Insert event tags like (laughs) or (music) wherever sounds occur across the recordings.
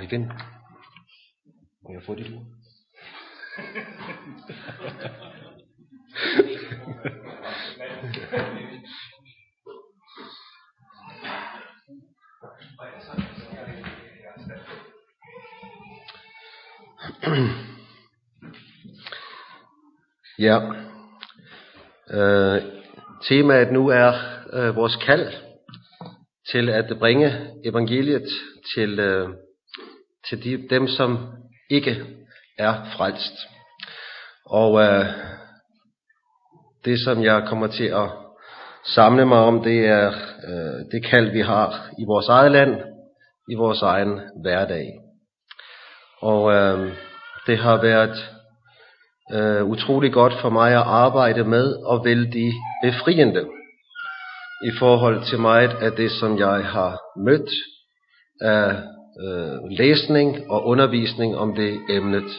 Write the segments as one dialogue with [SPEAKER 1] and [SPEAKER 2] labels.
[SPEAKER 1] Og igen. Må jeg få dit ord? ja. Øh, temaet nu er øh, vores kald til at bringe evangeliet til, øh, til de, dem, som ikke er frelst. Og øh, det, som jeg kommer til at samle mig om, det er øh, det kald, vi har i vores eget land, i vores egen hverdag. Og øh, det har været øh, utrolig godt for mig at arbejde med og vældig befriende i forhold til meget af det, som jeg har mødt af øh, læsning og undervisning om det emnet.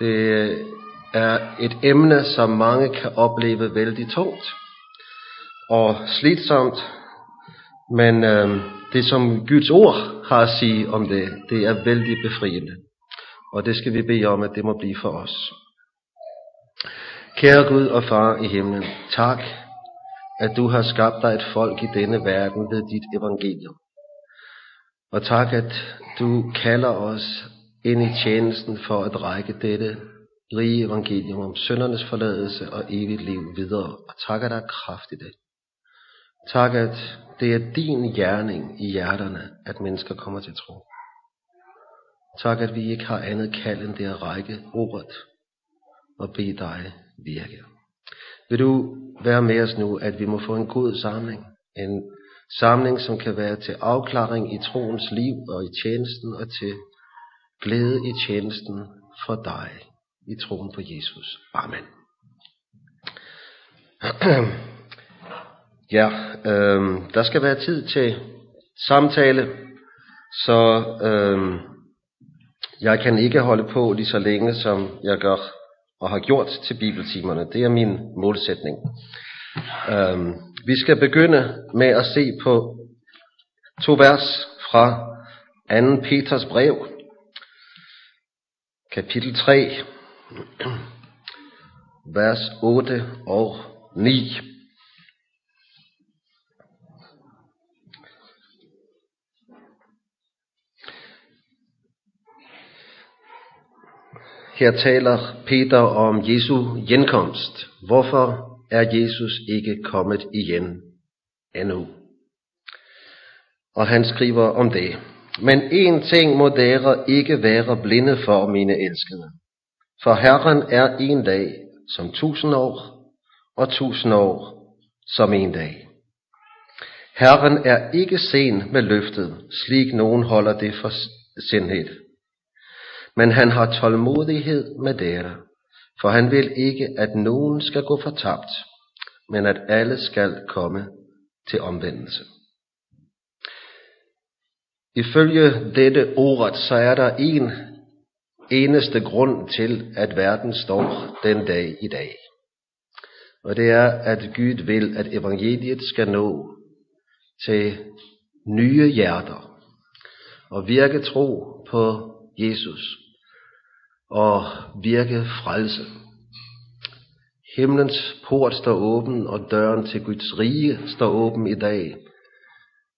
[SPEAKER 1] Det øh, er et emne, som mange kan opleve vældig tungt og slidsomt, men øh, det som Guds ord har at sige om det, det er vældig befriende. Og det skal vi bede om, at det må blive for os. Kære Gud og Far i himlen, tak, at du har skabt dig et folk i denne verden ved dit evangelium. Og tak, at du kalder os ind i tjenesten for at række dette rige evangelium om søndernes forladelse og evigt liv videre. Og tak, at der er kraft i det. Tak, at det er din gerning i hjerterne, at mennesker kommer til tro. Tak, at vi ikke har andet kald end det at række ordet og bede dig virke. Vil du være med os nu, at vi må få en god samling. En samling, som kan være til afklaring i troens liv og i tjenesten og til glæde i tjenesten for dig i troen på Jesus. Amen. (clears throat) Ja, øh, der skal være tid til samtale, så øh, jeg kan ikke holde på lige så længe, som jeg gør og har gjort til bibeltimerne. Det er min målsætning. Øhm, vi skal begynde med at se på to vers fra 2. Peters brev, kapitel 3, vers 8 og 9. Her taler Peter om Jesu genkomst. Hvorfor er Jesus ikke kommet igen endnu? Og han skriver om det. Men en ting må dere ikke være blinde for, mine elskede. For Herren er en dag som tusind år, og tusind år som en dag. Herren er ikke sen med løftet, slik nogen holder det for sindhed. Men han har tålmodighed med dere, for han vil ikke, at nogen skal gå fortabt, men at alle skal komme til omvendelse. Ifølge dette ordet, så er der en eneste grund til, at verden står den dag i dag. Og det er, at Gud vil, at evangeliet skal nå til nye hjerter og virke tro på Jesus og virke frelse. Himlens port står åben, og døren til Guds rige står åben i dag.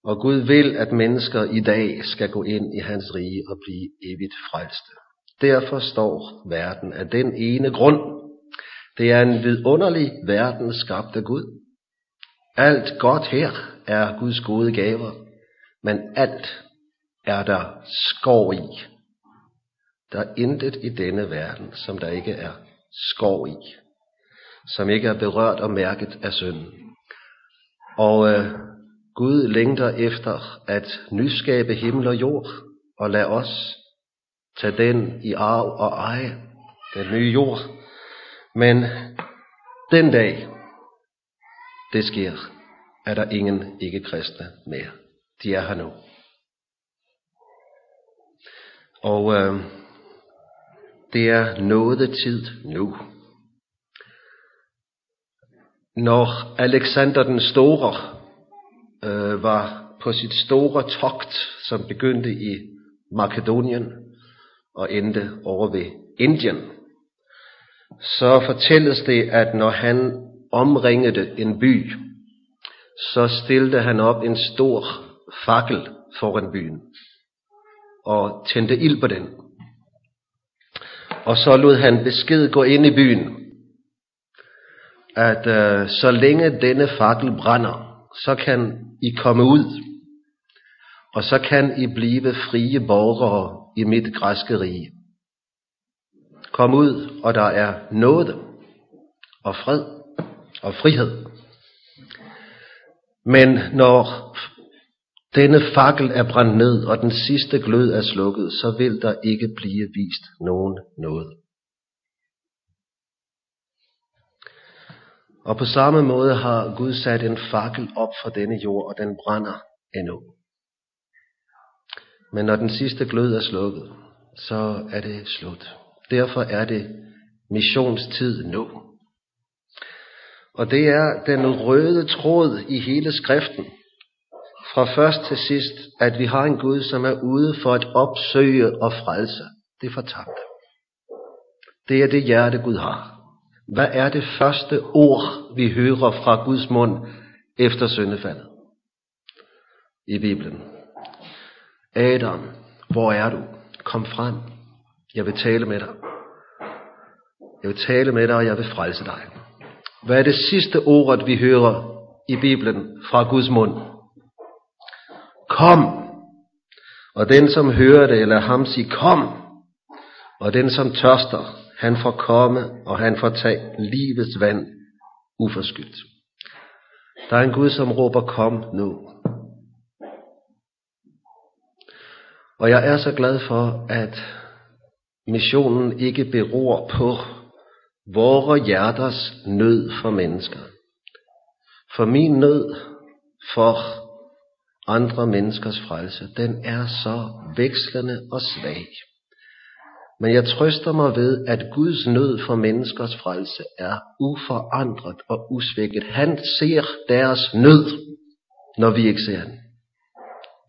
[SPEAKER 1] Og Gud vil, at mennesker i dag skal gå ind i hans rige og blive evigt frelste. Derfor står verden af den ene grund. Det er en vidunderlig verden skabt af Gud. Alt godt her er Guds gode gaver, men alt er der skov i. Der er intet i denne verden, som der ikke er skov i, som ikke er berørt og mærket af synden. Og øh, Gud længter efter at nyskabe himmel og jord, og lad os tage den i arv og eje, den nye jord. Men den dag, det sker, er der ingen ikke-kristne mere. De er her nu. Og øh, det er nådetid nu. Når Alexander den Store øh, var på sit store togt, som begyndte i Makedonien og endte over ved Indien, så fortælles det, at når han omringede en by, så stillede han op en stor fakkel foran byen og tændte ild på den. Og så lod han besked gå ind i byen, at øh, så længe denne fakkel brænder, så kan I komme ud, og så kan I blive frie borgere i mit græske rige. Kom ud, og der er nåde og fred og frihed. Men når denne fakkel er brændt ned, og den sidste glød er slukket, så vil der ikke blive vist nogen noget. Og på samme måde har Gud sat en fakkel op for denne jord, og den brænder endnu. Men når den sidste glød er slukket, så er det slut. Derfor er det missionstid nu. Og det er den røde tråd i hele skriften, fra først til sidst, at vi har en Gud, som er ude for at opsøge og frelse det fortabte. Det er det hjerte, Gud har. Hvad er det første ord, vi hører fra Guds mund efter syndefaldet? I Bibelen. Adam, hvor er du? Kom frem. Jeg vil tale med dig. Jeg vil tale med dig, og jeg vil frelse dig. Hvad er det sidste ord, vi hører i Bibelen fra Guds mund? Kom. Og den, som hører det, eller ham sige, kom. Og den, som tørster, han får komme, og han får tage livets vand uforskyldt. Der er en Gud, som råber, kom nu. Og jeg er så glad for, at missionen ikke beror på vores hjerters nød for mennesker. For min nød for andre menneskers frelse, den er så vekslende og svag. Men jeg trøster mig ved, at Guds nød for menneskers frelse er uforandret og usvækket. Han ser deres nød, når vi ikke ser den.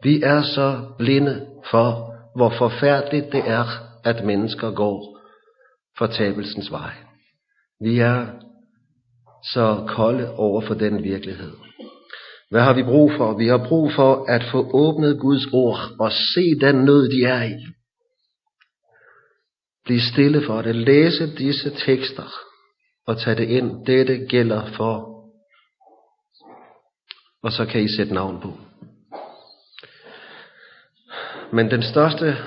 [SPEAKER 1] Vi er så blinde for, hvor forfærdeligt det er, at mennesker går fortabelsens vej. Vi er så kolde over for den virkelighed. Hvad har vi brug for? Vi har brug for at få åbnet Guds ord og se den nød, de er i. Bliv stille for det. Læse disse tekster og tage det ind. Dette gælder for. Og så kan I sætte navn på. Men den største,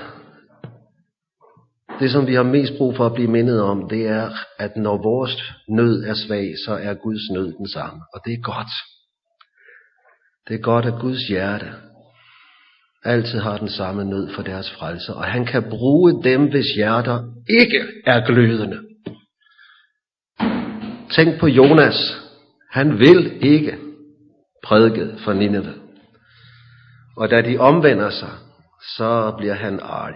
[SPEAKER 1] det som vi har mest brug for at blive mindet om, det er, at når vores nød er svag, så er Guds nød den samme. Og det er godt. Det er godt, at Guds hjerte altid har den samme nød for deres frelse, og han kan bruge dem, hvis hjerter ikke er glødende. Tænk på Jonas. Han vil ikke prædike for Nineve. Og da de omvender sig, så bliver han arg.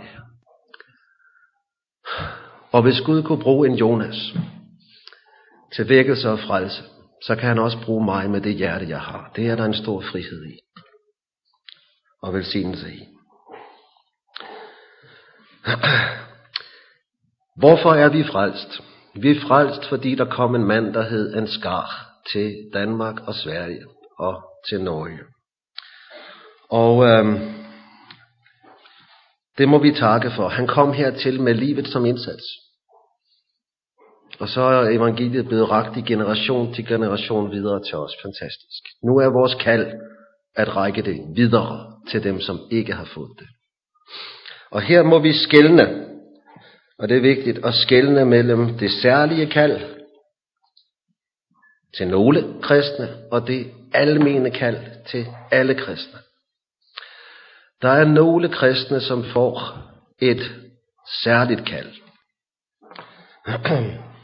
[SPEAKER 1] Og hvis Gud kunne bruge en Jonas til vækkelse og frelse, så kan han også bruge mig med det hjerte, jeg har. Det er der en stor frihed i. Og velsignelse i. (clears throat) Hvorfor er vi frelst? Vi er frelst, fordi der kom en mand, der hed Ansgar til Danmark og Sverige og til Norge. Og øhm, det må vi takke for. Han kom hertil med livet som indsats. Og så er evangeliet blevet ragt i generation til generation videre til os. Fantastisk. Nu er vores kald at række det videre til dem, som ikke har fået det. Og her må vi skælne, og det er vigtigt at skælne mellem det særlige kald til nogle kristne, og det almene kald til alle kristne. Der er nogle kristne, som får et særligt kald. (clears throat)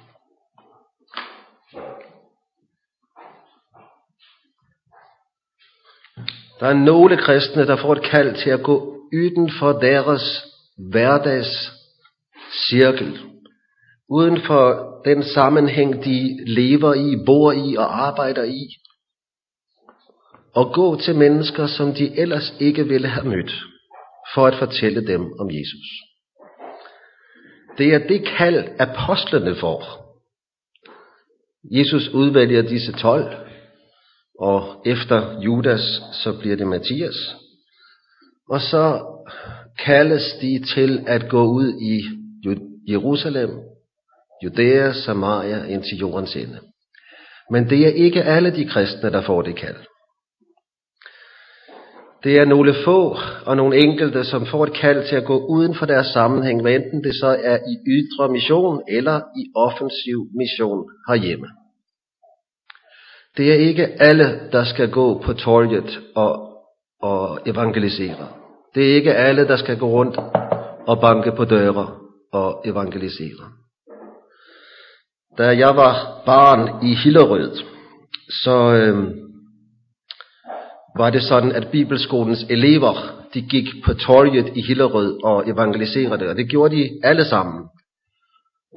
[SPEAKER 1] Der er nogle kristne, der får et kald til at gå uden for deres hverdags cirkel. Uden for den sammenhæng, de lever i, bor i og arbejder i. Og gå til mennesker, som de ellers ikke ville have mødt. for at fortælle dem om Jesus. Det er det kald, apostlene får. Jesus udvælger disse tolv, og efter Judas, så bliver det Matthias. Og så kaldes de til at gå ud i Jerusalem, Judæa, Samaria, indtil jordens ende. Men det er ikke alle de kristne, der får det kald. Det er nogle få og nogle enkelte, som får et kald til at gå uden for deres sammenhæng, hvad enten det så er i ydre mission eller i offensiv mission herhjemme. Det er ikke alle, der skal gå på torget og, og evangelisere. Det er ikke alle, der skal gå rundt og banke på døre og evangelisere. Da jeg var barn i Hillerød, så øh, var det sådan, at Bibelskolens elever, de gik på torget i Hillerød og evangeliserede, og det gjorde de alle sammen.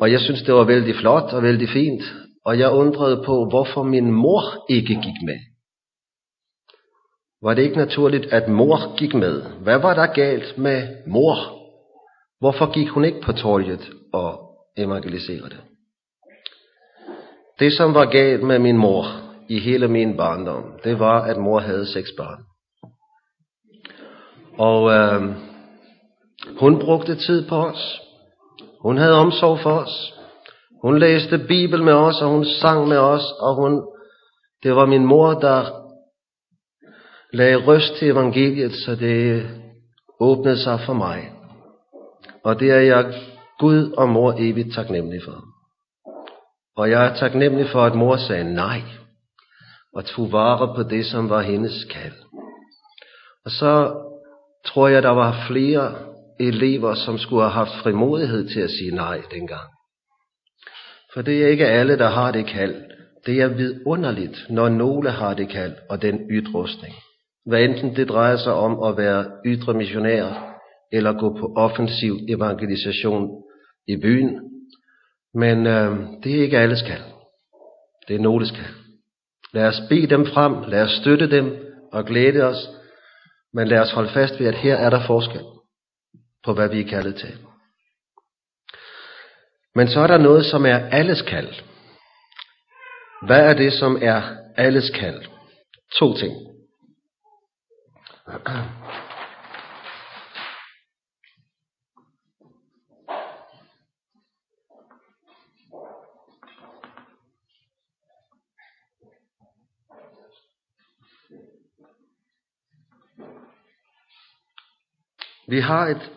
[SPEAKER 1] Og jeg synes, det var vældig flot og vældig fint, og jeg undrede på, hvorfor min mor ikke gik med. Var det ikke naturligt, at mor gik med? Hvad var der galt med mor? Hvorfor gik hun ikke på torget og evangeliserede? Det, som var galt med min mor i hele min barndom, det var, at mor havde seks børn. Og øh, hun brugte tid på os. Hun havde omsorg for os. Hun læste Bibel med os, og hun sang med os, og hun, det var min mor, der lagde røst til evangeliet, så det åbnede sig for mig. Og det er jeg Gud og mor evigt taknemmelig for. Og jeg er taknemmelig for, at mor sagde nej, og tog vare på det, som var hendes kald. Og så tror jeg, der var flere elever, som skulle have haft frimodighed til at sige nej dengang. For det er ikke alle, der har det kald. Det er vidunderligt, når nogle har det kald og den ytrustning. Hvad enten det drejer sig om at være ydre missionær, eller gå på offensiv evangelisation i byen. Men øh, det er ikke alles kald. Det er nogens kald. Lad os bede dem frem, lad os støtte dem og glæde os, men lad os holde fast ved, at her er der forskel på, hvad vi er kaldet til. Men så er der noget, som er alles kald. Hvad er det, som er alles kald? To ting. Vi har et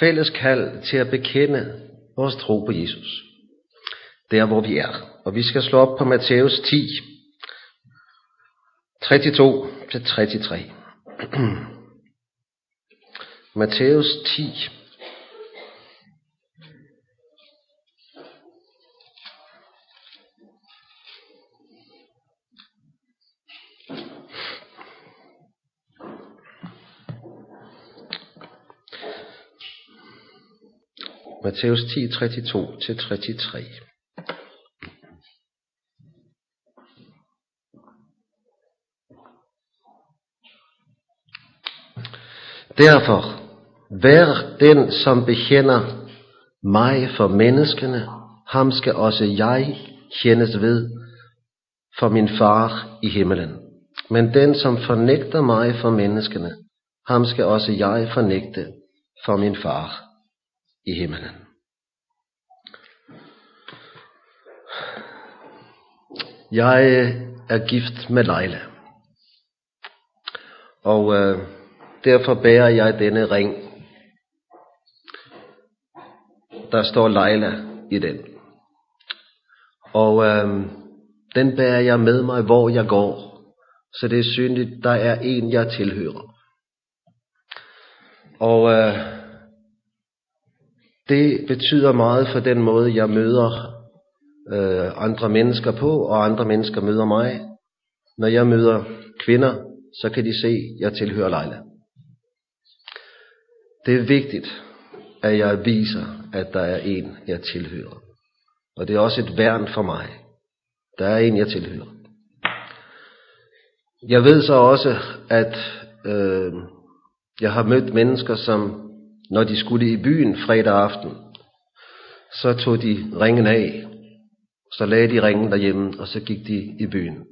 [SPEAKER 1] fælles kald til at bekende vores tro på Jesus. Der hvor vi er. Og vi skal slå op på Matthæus 10, 32 til 33. Matthæus 10, Matthæus 10, 32-33. Derfor, vær den, som bekender mig for menneskene, ham skal også jeg kendes ved for min far i himmelen. Men den, som fornægter mig for menneskene, ham skal også jeg fornægte for min far i himmelen. Jeg øh, er gift med Leila. Og øh, derfor bærer jeg denne ring. Der står Leila i den. Og øh, den bærer jeg med mig, hvor jeg går. Så det er synligt, der er en, jeg tilhører. Og øh, det betyder meget for den måde, jeg møder øh, andre mennesker på, og andre mennesker møder mig. Når jeg møder kvinder, så kan de se, at jeg tilhører Leila. Det er vigtigt, at jeg viser, at der er en, jeg tilhører. Og det er også et værn for mig. Der er en, jeg tilhører. Jeg ved så også, at øh, Jeg har mødt mennesker, som når de skulle i byen fredag aften, så tog de ringen af, så lagde de ringen derhjemme, og så gik de i byen.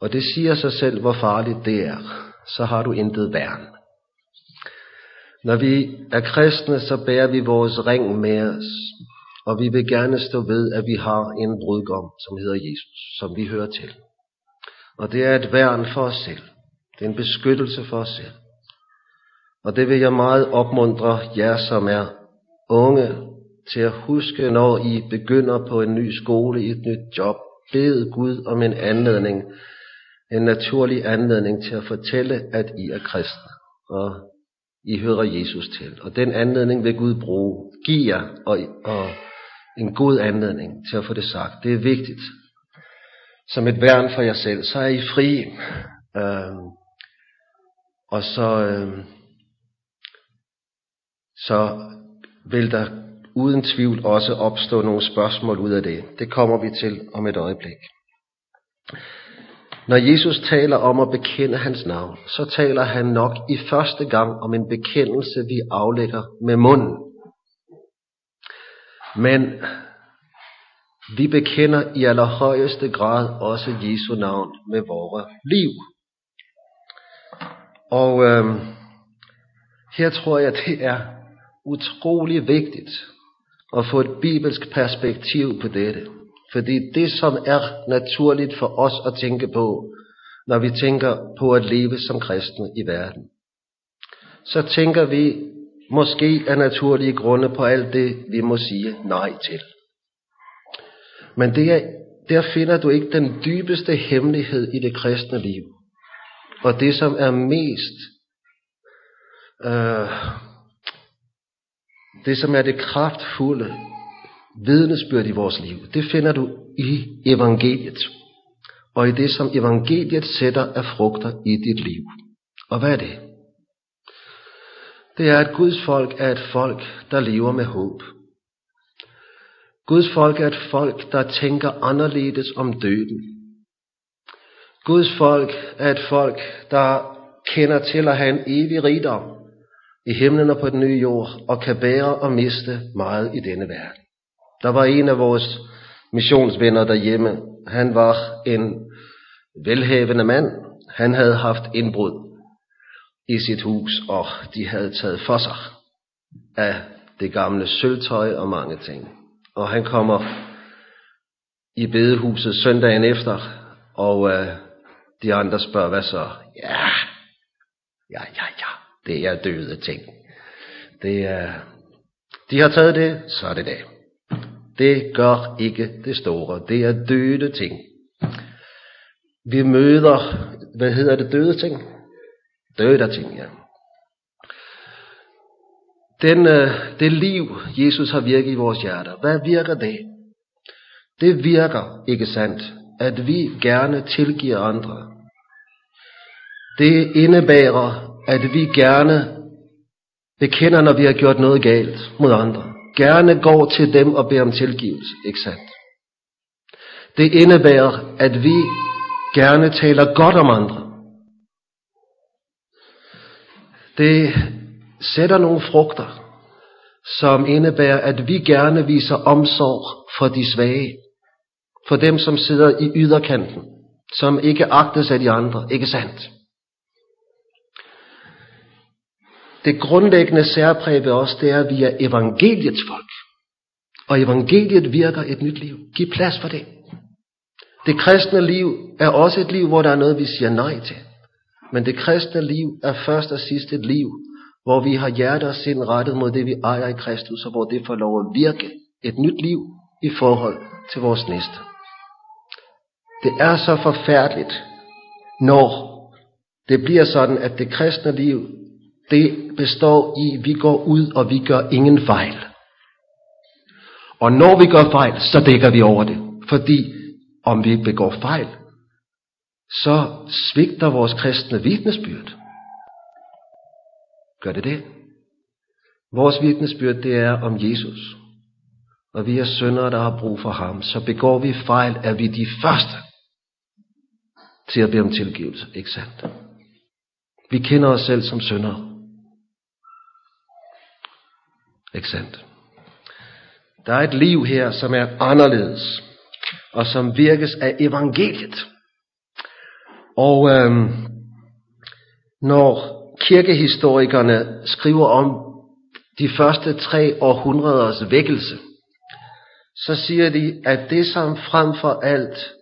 [SPEAKER 1] Og det siger sig selv, hvor farligt det er. Så har du intet værn. Når vi er kristne, så bærer vi vores ring med os, og vi vil gerne stå ved, at vi har en brudgom, som hedder Jesus, som vi hører til. Og det er et værn for os selv. Det er en beskyttelse for os selv. Og det vil jeg meget opmuntre jer, som er unge, til at huske, når I begynder på en ny skole, et nyt job. Bed Gud om en anledning, en naturlig anledning til at fortælle, at I er kristne, og I hører Jesus til. Og den anledning vil Gud bruge. Giv jer og, og en god anledning til at få det sagt. Det er vigtigt. Som et værn for jer selv, så er I fri. Øh, og så, øh, så vil der uden tvivl også opstå nogle spørgsmål ud af det. Det kommer vi til om et øjeblik. Når Jesus taler om at bekende hans navn, så taler han nok i første gang om en bekendelse, vi aflægger med munden. Men vi bekender i allerhøjeste grad også Jesu navn med vores liv. Og øh, her tror jeg, det er utrolig vigtigt at få et bibelsk perspektiv på dette. Fordi det, som er naturligt for os at tænke på, når vi tænker på at leve som kristne i verden, så tænker vi måske af naturlige grunde på alt det, vi må sige nej til. Men det er, der finder du ikke den dybeste hemmelighed i det kristne liv. Og det, som er mest, øh, det som er det kraftfulde vidnesbyrd i vores liv, det finder du i evangeliet. Og i det, som evangeliet sætter af frugter i dit liv. Og hvad er det? Det er, at Guds folk er et folk, der lever med håb. Guds folk er et folk, der tænker anderledes om døden. Guds folk er et folk, der kender til at have en evig rigdom i himlen og på den nye jord, og kan bære og miste meget i denne verden. Der var en af vores missionsvenner derhjemme. Han var en velhavende mand. Han havde haft indbrud i sit hus, og de havde taget for sig af det gamle sølvtøj og mange ting. Og han kommer i bedehuset søndagen efter, og øh, de andre spørger, hvad så? Ja, ja, ja, ja, det er døde ting. Det er, de har taget det, så er det det. Det gør ikke det store. Det er døde ting. Vi møder, hvad hedder det, døde ting? Døde ting, ja. Den, øh, det liv, Jesus har virket i vores hjerter, hvad virker det? Det virker, ikke sandt, at vi gerne tilgiver andre. Det indebærer, at vi gerne bekender, når vi har gjort noget galt mod andre. Gerne går til dem og beder om tilgivelse, ikke sandt? Det indebærer, at vi gerne taler godt om andre. Det sætter nogle frugter, som indebærer, at vi gerne viser omsorg for de svage, for dem, som sidder i yderkanten, som ikke agtes af de andre, ikke sandt? Det grundlæggende særpræg ved os, det er, at vi er evangeliets folk. Og evangeliet virker et nyt liv. Giv plads for det. Det kristne liv er også et liv, hvor der er noget, vi siger nej til. Men det kristne liv er først og sidst et liv, hvor vi har hjerte og sind rettet mod det, vi ejer i Kristus, og hvor det får lov at virke et nyt liv i forhold til vores næste. Det er så forfærdeligt, når det bliver sådan, at det kristne liv, det består i, at vi går ud, og vi gør ingen fejl. Og når vi gør fejl, så dækker vi over det. Fordi om vi begår fejl, så svigter vores kristne vidnesbyrd. Gør det det? Vores vidnesbyrd, det er om Jesus. Og vi er syndere, der har brug for ham. Så begår vi fejl, er vi de første til at bede om tilgivelse. Ikke sandt? Vi kender os selv som syndere. Ikke sandt? Der er et liv her, som er anderledes, og som virkes af evangeliet. Og øhm, når kirkehistorikerne skriver om de første tre århundreders vækkelse, så siger de, at det som frem for alt,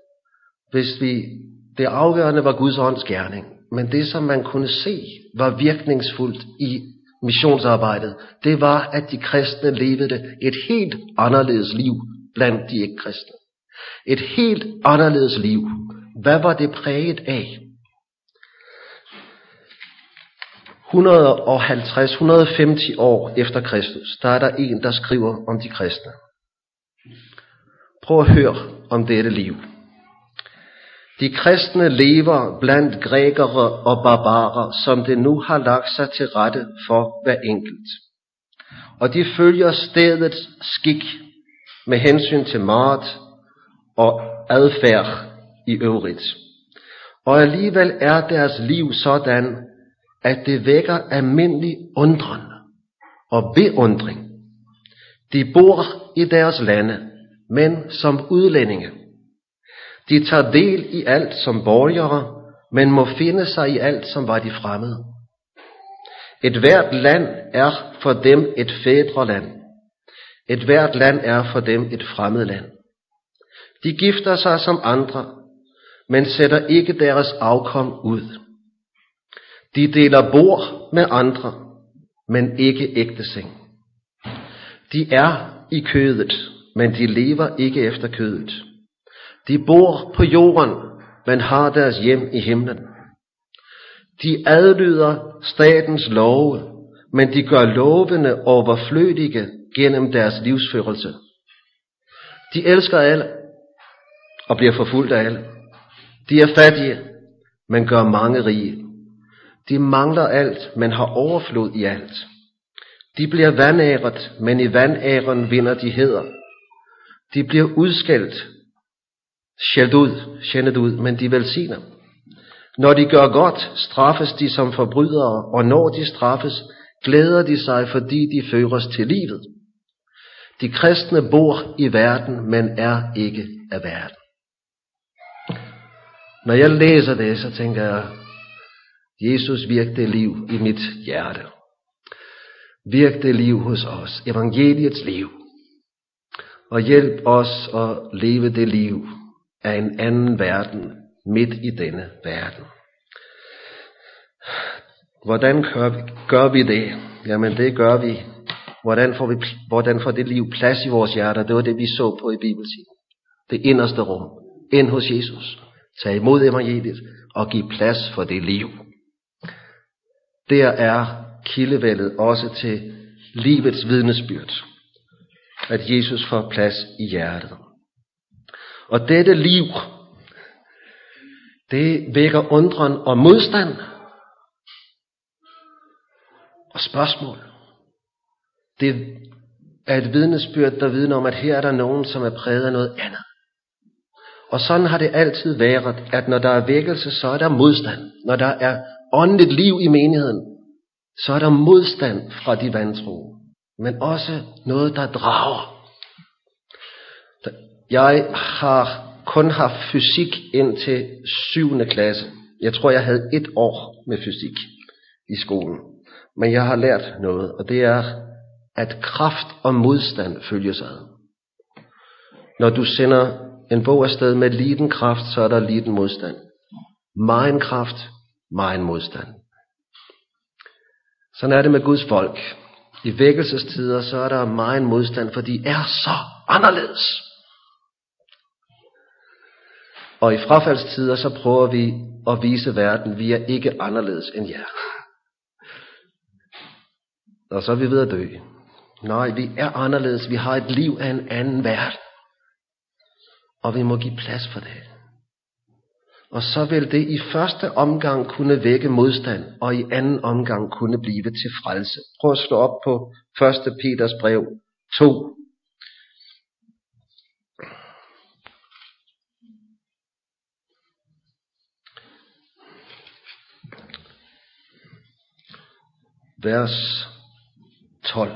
[SPEAKER 1] hvis vi, det afgørende var Guds ånds gerning, men det som man kunne se var virkningsfuldt i missionsarbejdet, det var, at de kristne levede et helt anderledes liv blandt de ikke kristne. Et helt anderledes liv. Hvad var det præget af? 150-150 år efter Kristus, der er der en, der skriver om de kristne. Prøv at høre om dette liv. De kristne lever blandt grækere og barbarer, som det nu har lagt sig til rette for hver enkelt. Og de følger stedets skik med hensyn til mat og adfærd i øvrigt. Og alligevel er deres liv sådan, at det vækker almindelig undren og beundring. De bor i deres lande, men som udlændinge. De tager del i alt som borgere, men må finde sig i alt som var de fremmede. Et hvert land er for dem et fædreland. Et hvert land er for dem et fremmed land. De gifter sig som andre, men sætter ikke deres afkom ud. De deler bord med andre, men ikke ægteseng. De er i kødet, men de lever ikke efter kødet. De bor på jorden, men har deres hjem i himlen. De adlyder statens love, men de gør lovene overflødige gennem deres livsførelse. De elsker alle og bliver forfulgt af alle. De er fattige, men gør mange rige. De mangler alt, men har overflod i alt. De bliver vandæret, men i vandæren vinder de heder. De bliver udskældt, skældt ud, skændet ud, men de velsigner. Når de gør godt, straffes de som forbrydere, og når de straffes, glæder de sig, fordi de føres til livet. De kristne bor i verden, men er ikke af verden. Når jeg læser det, så tænker jeg, Jesus virkte liv i mit hjerte. Virkte liv hos os. Evangeliets liv. Og hjælp os at leve det liv af en anden verden midt i denne verden. Hvordan gør vi, gør vi det? Jamen det gør vi. Hvordan får, vi, hvordan får det liv plads i vores hjerter? Det var det, vi så på i Bibeltiden. Det inderste rum. Ind hos Jesus. Tag imod evangeliet og giv plads for det liv. Der er kildevældet også til livets vidnesbyrd. At Jesus får plads i hjertet. Og dette liv, det vækker undren og modstand og spørgsmål. Det er et vidnesbyrd, der vidner om, at her er der nogen, som er præget af noget andet. Og sådan har det altid været, at når der er vækkelse, så er der modstand. Når der er åndeligt liv i menigheden, så er der modstand fra de vantro. Men også noget, der drager. Jeg har kun haft fysik indtil 7. klasse. Jeg tror, jeg havde et år med fysik i skolen. Men jeg har lært noget, og det er, at kraft og modstand følges ad. Når du sender en bog afsted med liten kraft, så er der liten modstand. Megen kraft, megen modstand. Sådan er det med Guds folk. I vækkelsestider, så er der meget modstand, for de er så anderledes. Og i frafaldstider, så prøver vi at vise verden, vi er ikke anderledes end jer. Og så er vi ved at dø. Nej, vi er anderledes. Vi har et liv af en anden verden. Og vi må give plads for det. Og så vil det i første omgang kunne vække modstand, og i anden omgang kunne blive til frelse. Prøv at slå op på 1. Peters brev 2. vers 12.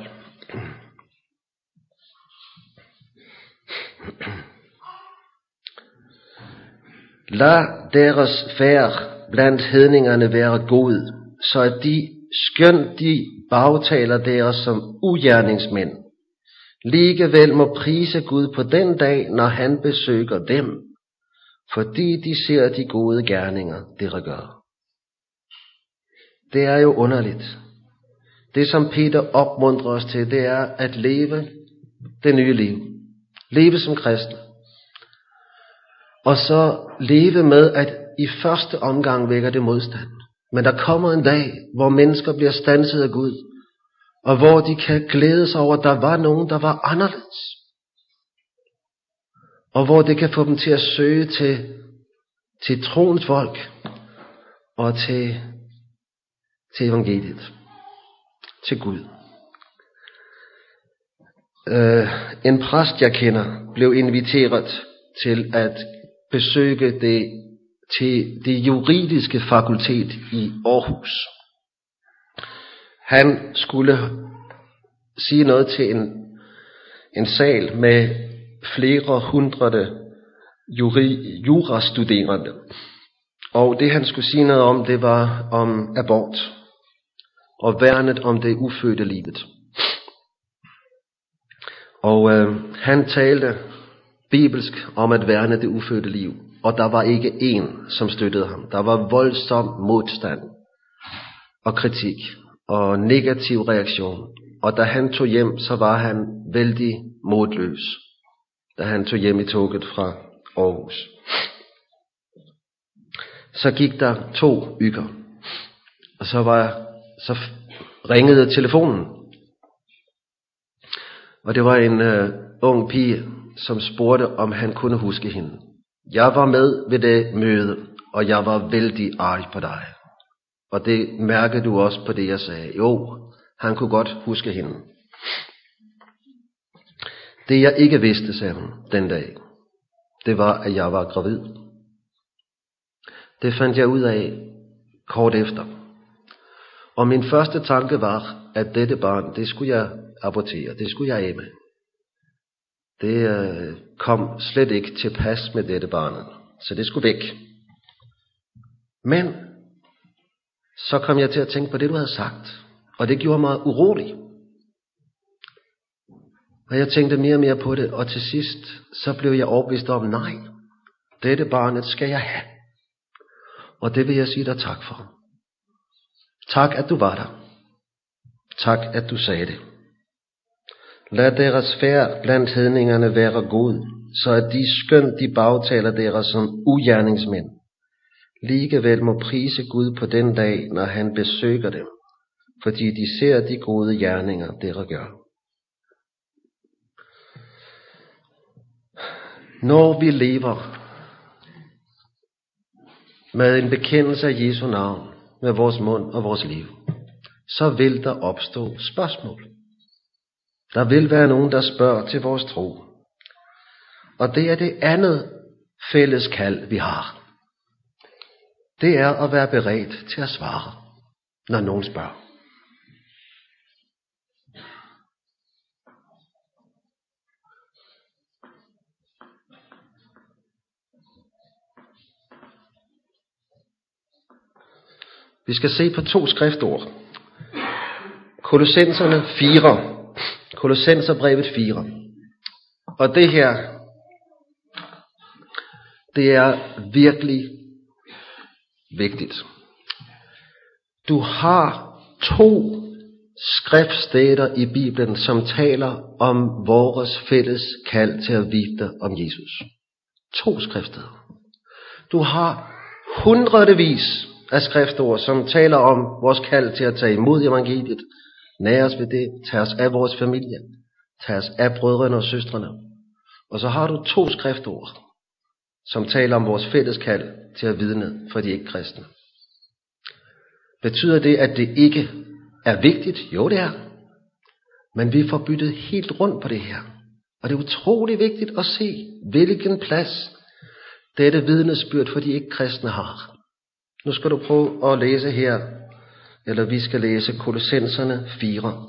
[SPEAKER 1] Lad deres færd blandt hedningerne være god, så at de, skønt de bagtaler deres som ugerningsmænd, Ligevel må prise Gud på den dag, når han besøger dem, fordi de ser de gode gerninger, dere gør. Det er jo underligt. Det, som Peter opmuntrer os til, det er at leve det nye liv. Leve som kristne. Og så leve med, at i første omgang vækker det modstand. Men der kommer en dag, hvor mennesker bliver stanset af Gud, og hvor de kan glæde sig over, at der var nogen, der var anderledes. Og hvor det kan få dem til at søge til, til troens folk og til, til evangeliet, til Gud. Øh, en præst, jeg kender, blev inviteret til at besøge det, til det juridiske fakultet i Aarhus. Han skulle sige noget til en, en sal med flere hundrede juri, jurastuderende. Og det han skulle sige noget om, det var om abort og værnet om det ufødte livet. Og øh, han talte bibelsk om at værne det ufødte liv. Og der var ikke en, som støttede ham. Der var voldsom modstand og kritik og negativ reaktion. Og da han tog hjem, så var han vældig modløs, da han tog hjem i toget fra Aarhus. Så gik der to ykker, og så var så ringede telefonen. Og det var en øh, ung pige, som spurgte, om han kunne huske hende. Jeg var med ved det møde, og jeg var vældig arg på dig. Og det mærkede du også på det, jeg sagde. Jo, han kunne godt huske hende. Det jeg ikke vidste, sagde hun den dag, det var, at jeg var gravid. Det fandt jeg ud af kort efter. Og min første tanke var, at dette barn, det skulle jeg abortere, det skulle jeg æmme. Det øh, kom slet ikke til pas med dette barn, så det skulle væk. Men så kom jeg til at tænke på det, du havde sagt. Og det gjorde mig urolig. Og jeg tænkte mere og mere på det, og til sidst, så blev jeg overbevist om, nej, dette barnet skal jeg have. Og det vil jeg sige dig tak for. Tak, at du var der. Tak, at du sagde det. Lad deres færd blandt hedningerne være god, så at de skønt de bagtaler deres som ugerningsmænd, Ligevel må prise Gud på den dag, når han besøger dem, fordi de ser de gode gerninger, dere gør. Når vi lever med en bekendelse af Jesu navn med vores mund og vores liv, så vil der opstå spørgsmål. Der vil være nogen, der spørger til vores tro. Og det er det andet fælles kald, vi har det er at være beredt til at svare, når nogen spørger. Vi skal se på to skriftord. Kolossenserne 4. Kolossenserbrevet 4. Og det her, det er virkelig vigtigt. Du har to skriftsteder i Bibelen, som taler om vores fælles kald til at vide om Jesus. To skriftsteder. Du har hundredvis af skriftord, som taler om vores kald til at tage imod evangeliet, nære os ved det, tage os af vores familie, tage os af brødrene og søstrene. Og så har du to skriftord, som taler om vores fælles kald til at vidne for de ikke kristne. Betyder det, at det ikke er vigtigt? Jo, det er. Men vi får byttet helt rundt på det her. Og det er utrolig vigtigt at se, hvilken plads dette vidnesbyrd for de ikke kristne har. Nu skal du prøve at læse her eller vi skal læse Kolossenserne 4.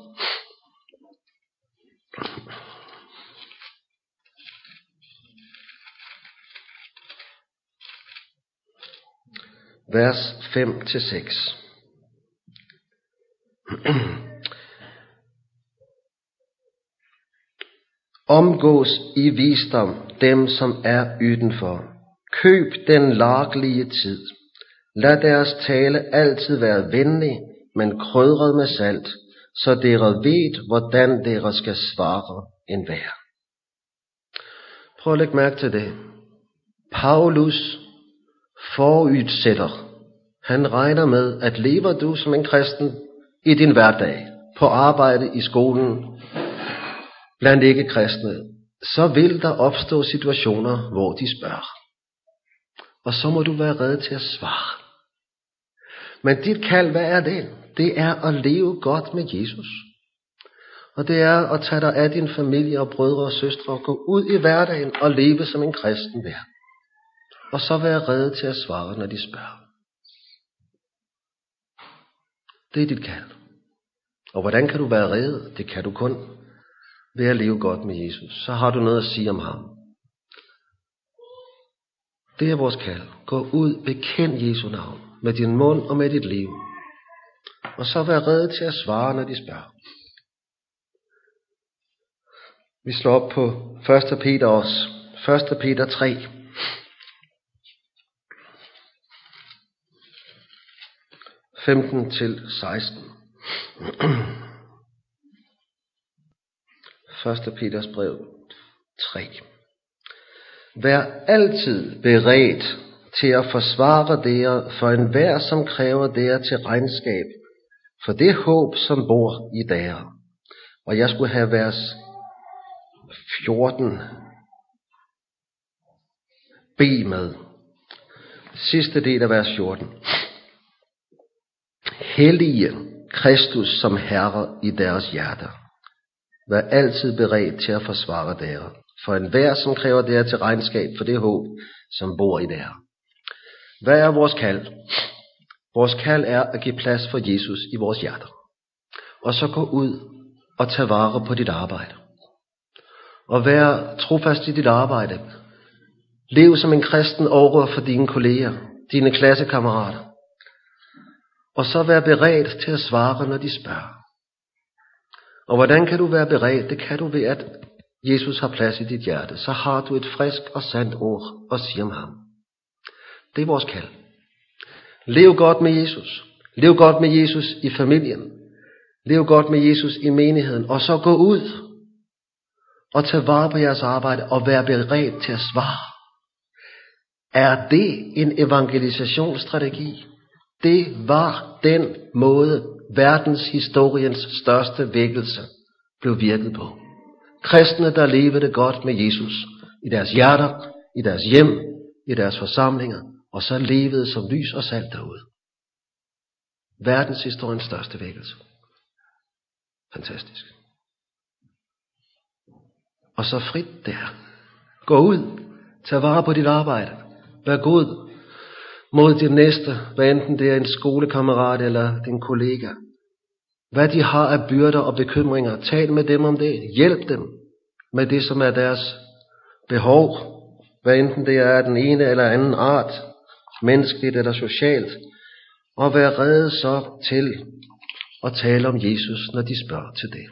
[SPEAKER 1] Vers 5-6. Omgås i visdom dem, som er udenfor. Køb den laglige tid. Lad deres tale altid være venlig, men krydret med salt, så dere ved, hvordan dere skal svare en vær. Prøv at lægge mærke til det. Paulus forudsætter. Han regner med, at lever du som en kristen i din hverdag, på arbejde, i skolen, blandt ikke kristne, så vil der opstå situationer, hvor de spørger. Og så må du være reddet til at svare. Men dit kald, hvad er det? Det er at leve godt med Jesus. Og det er at tage dig af din familie og brødre og søstre og gå ud i hverdagen og leve som en kristen vær. Og så være reddet til at svare, når de spørger. Det er dit kald. Og hvordan kan du være reddet? Det kan du kun ved at leve godt med Jesus. Så har du noget at sige om ham. Det er vores kald. Gå ud, bekend Jesu navn med din mund og med dit liv. Og så vær reddet til at svare, når de spørger. Vi slår op på 1. Peter også. 1. Peter 3. Femten til 16. 1. Peters brev 3. Vær altid beredt til at forsvare dere for enhver, som kræver dere til regnskab, for det håb, som bor i dere. Og jeg skulle have vers 14 B med. Sidste del af vers 14. Hellige Kristus som Herre i deres hjerter. Vær altid beredt til at forsvare dere, for enhver, som kræver dere til regnskab for det håb, som bor i dere. Hvad er vores kald? Vores kald er at give plads for Jesus i vores hjerter. Og så gå ud og tage vare på dit arbejde. Og vær trofast i dit arbejde. Lev som en kristen over for dine kolleger, dine klassekammerater. Og så vær beredt til at svare, når de spørger. Og hvordan kan du være beredt? Det kan du ved, at Jesus har plads i dit hjerte. Så har du et frisk og sandt ord at sige om ham. Det er vores kald. Lev godt med Jesus. Lev godt med Jesus i familien. Lev godt med Jesus i menigheden. Og så gå ud og tag vare på jeres arbejde og vær beredt til at svare. Er det en evangelisationsstrategi? Det var den måde, verdens historiens største vækkelse blev virket på. Kristne, der levede godt med Jesus i deres hjerter, i deres hjem, i deres forsamlinger, og så levede som lys og salt derude. Verdenshistoriens største vækkelse. Fantastisk. Og så frit der. Gå ud. Tag vare på dit arbejde. Vær god mod din næste, hvad enten det er en skolekammerat eller din kollega. Hvad de har af byrder og bekymringer, tal med dem om det. Hjælp dem med det, som er deres behov. Hvad enten det er den ene eller anden art, menneskeligt eller socialt. Og vær reddet så til at tale om Jesus, når de spørger til det.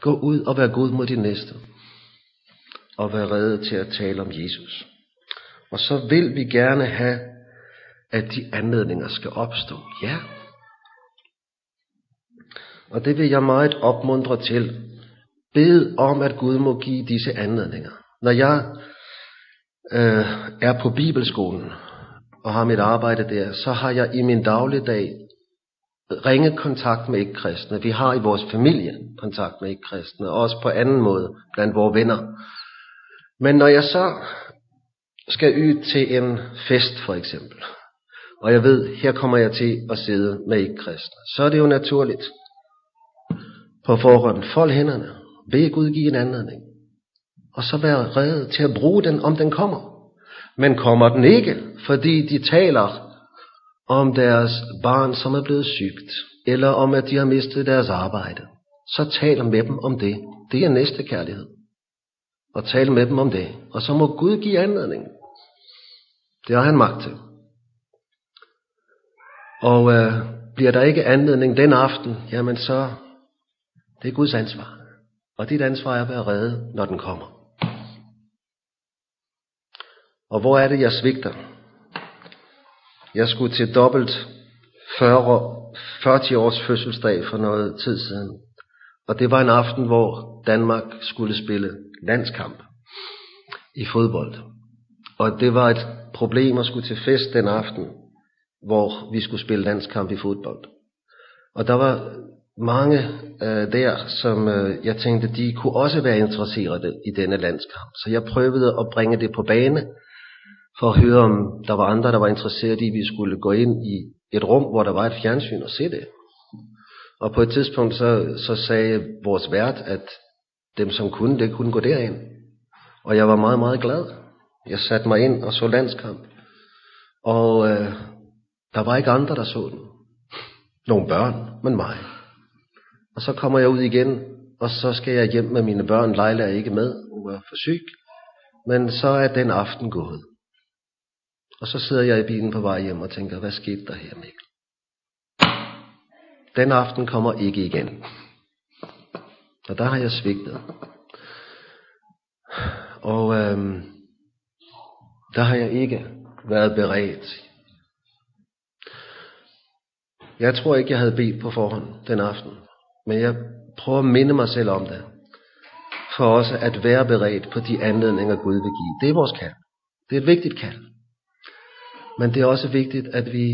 [SPEAKER 1] Gå ud og vær god mod din næste. Og vær reddet til at tale om Jesus. Og så vil vi gerne have, at de anledninger skal opstå. Ja. Og det vil jeg meget opmuntre til. Bed om, at Gud må give disse anledninger. Når jeg øh, er på bibelskolen og har mit arbejde der, så har jeg i min dagligdag ringe kontakt med ikke-kristne. Vi har i vores familie kontakt med ikke-kristne, og også på anden måde blandt vores venner. Men når jeg så skal ud til en fest for eksempel, og jeg ved, her kommer jeg til at sidde med ikke-kristne, så er det jo naturligt på forhånd, fold hænderne, bed Gud give en anledning, og så være reddet til at bruge den, om den kommer. Men kommer den ikke, fordi de taler om deres barn, som er blevet sygt, eller om at de har mistet deres arbejde, så taler med dem om det. Det er næste kærlighed. Og tal med dem om det. Og så må Gud give anledning. Det har han magt til. Og øh, bliver der ikke anledning den aften, jamen så det er Guds ansvar. Og dit ansvar er at være redde, når den kommer. Og hvor er det, jeg svigter? Jeg skulle til dobbelt 40, 40 års fødselsdag for noget tid siden. Og det var en aften, hvor Danmark skulle spille landskamp i fodbold. Og det var et problem at skulle til fest den aften, hvor vi skulle spille landskamp i fodbold. Og der var mange øh, der, som øh, jeg tænkte, de kunne også være interesserede i denne landskamp. Så jeg prøvede at bringe det på bane, for at høre, om der var andre, der var interesseret i, at vi skulle gå ind i et rum, hvor der var et fjernsyn og se det. Og på et tidspunkt så, så sagde vores vært, at dem som kunne det, kunne gå derind. Og jeg var meget, meget glad. Jeg satte mig ind og så landskamp. Og øh, der var ikke andre, der så den. Nogle børn, men mig. Og så kommer jeg ud igen, og så skal jeg hjem med mine børn. Leila er ikke med, hun er for syg. Men så er den aften gået. Og så sidder jeg i bilen på vej hjem og tænker, hvad skete der her, Mikkel? Den aften kommer ikke igen. Og der har jeg svigtet. Og øhm, der har jeg ikke været beredt. Jeg tror ikke, jeg havde bedt på forhånd den aften. Men jeg prøver at minde mig selv om det. For også at være beredt på de anledninger, Gud vil give. Det er vores kald. Det er et vigtigt kald. Men det er også vigtigt, at vi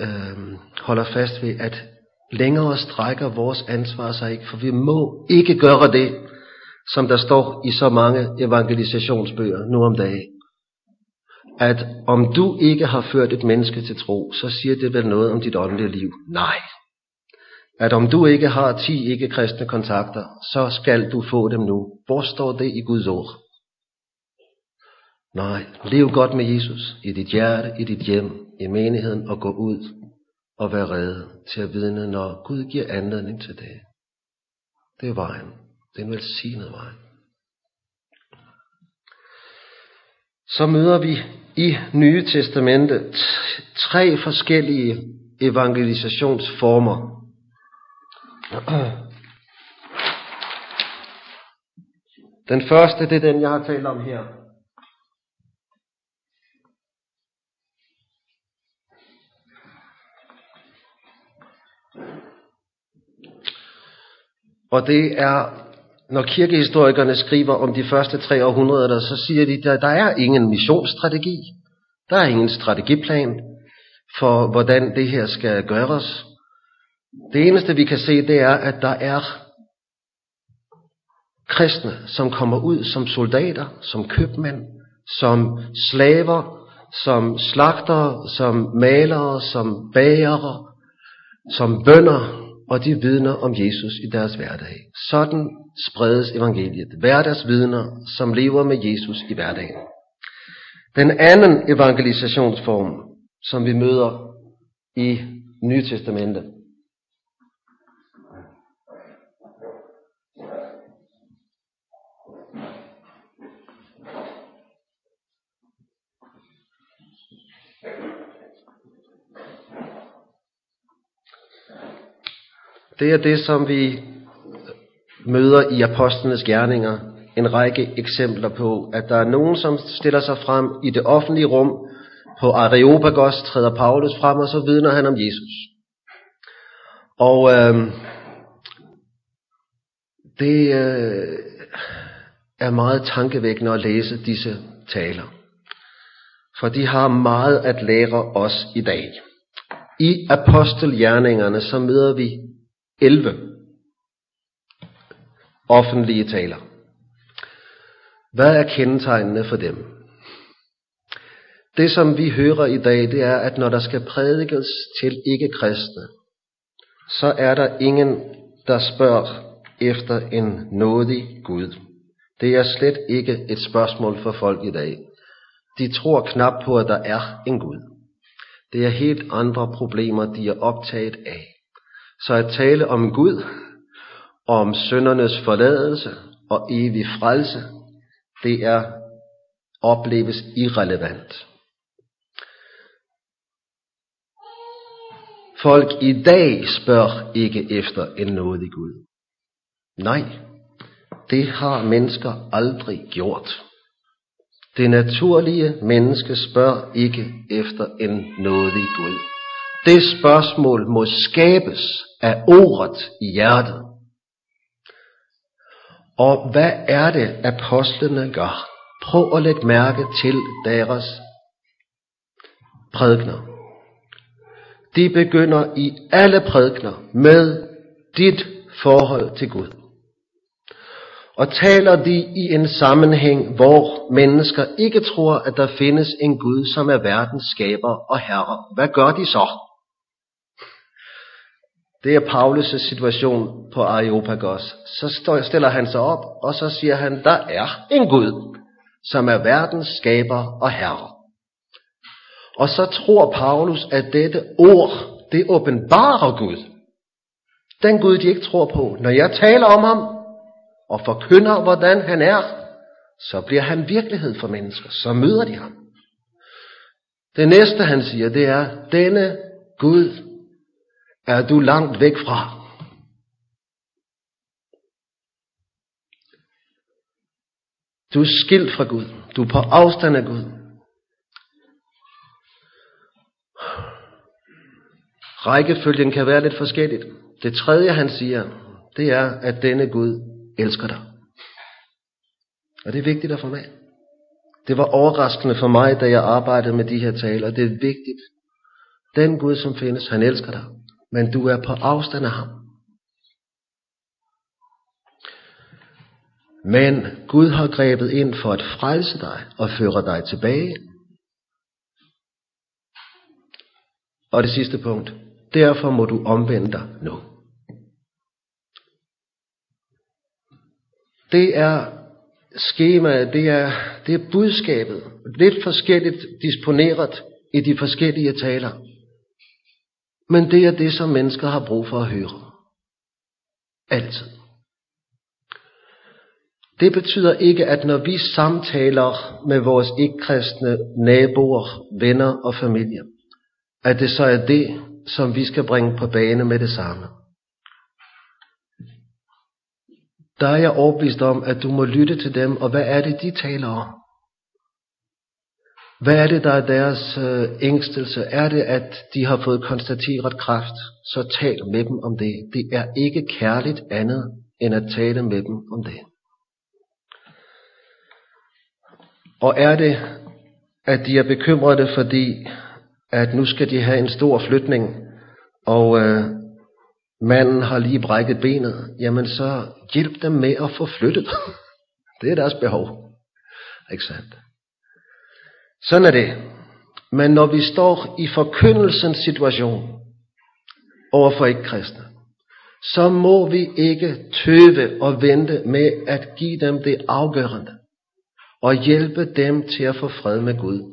[SPEAKER 1] øh, holder fast ved, at længere strækker vores ansvar sig ikke, for vi må ikke gøre det, som der står i så mange evangelisationsbøger nu om dagen. At om du ikke har ført et menneske til tro, så siger det vel noget om dit åndelige liv. Nej. At om du ikke har ti ikke-kristne kontakter, så skal du få dem nu. Hvor står det i Guds ord? Nej, lev godt med Jesus i dit hjerte, i dit hjem, i menigheden og gå ud og være redde til at vidne, når Gud giver anledning til det. Det er vejen. Det er en velsignet vej. Så møder vi i Nye Testamente tre forskellige evangelisationsformer. Den første, det er den, jeg har talt om her. Og det er, når kirkehistorikerne skriver om de første tre århundreder, så siger de, at der er ingen missionsstrategi. Der er ingen strategiplan for, hvordan det her skal gøres. Det eneste, vi kan se, det er, at der er kristne, som kommer ud som soldater, som købmænd, som slaver, som slagtere, som malere, som bagere, som bønder, og de vidner om Jesus i deres hverdag. Sådan spredes evangeliet. Hverdagsvidner, som lever med Jesus i hverdagen. Den anden evangelisationsform, som vi møder i Nye Testamentet, Det er det, som vi møder i apostlenes gerninger. En række eksempler på, at der er nogen, som stiller sig frem i det offentlige rum. På Areopagos træder Paulus frem, og så vidner han om Jesus. Og øh, det øh, er meget tankevækkende at læse disse taler. For de har meget at lære os i dag. I apostelgjerningerne så møder vi 11 offentlige taler. Hvad er kendetegnene for dem? Det som vi hører i dag, det er, at når der skal prædikes til ikke-kristne, så er der ingen, der spørger efter en nådig Gud. Det er slet ikke et spørgsmål for folk i dag. De tror knap på, at der er en Gud. Det er helt andre problemer, de er optaget af. Så at tale om Gud, om søndernes forladelse og evig frelse, det er opleves irrelevant. Folk i dag spørger ikke efter en nådig Gud. Nej, det har mennesker aldrig gjort. Det naturlige menneske spørger ikke efter en nådig Gud. Det spørgsmål må skabes af ordet i hjertet. Og hvad er det, apostlene gør? Prøv at lægge mærke til deres prædikner. De begynder i alle prædikner med dit forhold til Gud. Og taler de i en sammenhæng, hvor mennesker ikke tror, at der findes en Gud, som er verdens skaber og herre. Hvad gør de så? Det er Paulus' situation på Areopagos. Så stiller han sig op, og så siger han, der er en Gud, som er verdens skaber og herre. Og så tror Paulus, at dette ord, det åbenbarer Gud. Den Gud, de ikke tror på. Når jeg taler om ham, og forkynder, hvordan han er, så bliver han virkelighed for mennesker. Så møder de ham. Det næste, han siger, det er, denne Gud er du langt væk fra. Du er skilt fra Gud. Du er på afstand af Gud. Rækkefølgen kan være lidt forskelligt. Det tredje, han siger, det er, at denne Gud elsker dig. Og det er vigtigt at få med. Det var overraskende for mig, da jeg arbejdede med de her taler. Det er vigtigt. Den Gud, som findes, han elsker dig. Men du er på afstand af ham. Men Gud har grebet ind for at frelse dig og føre dig tilbage. Og det sidste punkt. Derfor må du omvende dig nu. det er skemaet, det er, det er budskabet, lidt forskelligt disponeret i de forskellige taler. Men det er det, som mennesker har brug for at høre. Altid. Det betyder ikke, at når vi samtaler med vores ikke-kristne naboer, venner og familie, at det så er det, som vi skal bringe på bane med det samme. der er jeg overbevist om, at du må lytte til dem, og hvad er det, de taler om? Hvad er det, der er deres øh, ængstelse? Er det, at de har fået konstateret kræft? Så tal med dem om det. Det er ikke kærligt andet, end at tale med dem om det. Og er det, at de er bekymrede, fordi at nu skal de have en stor flytning, og øh, manden har lige brækket benet, jamen så hjælp dem med at få flyttet. (laughs) Det er deres behov. Ikke sandt? Sådan er det. Men når vi står i forkyndelsens situation overfor ikke kristne, så må vi ikke tøve og vente med at give dem det afgørende og hjælpe dem til at få fred med Gud.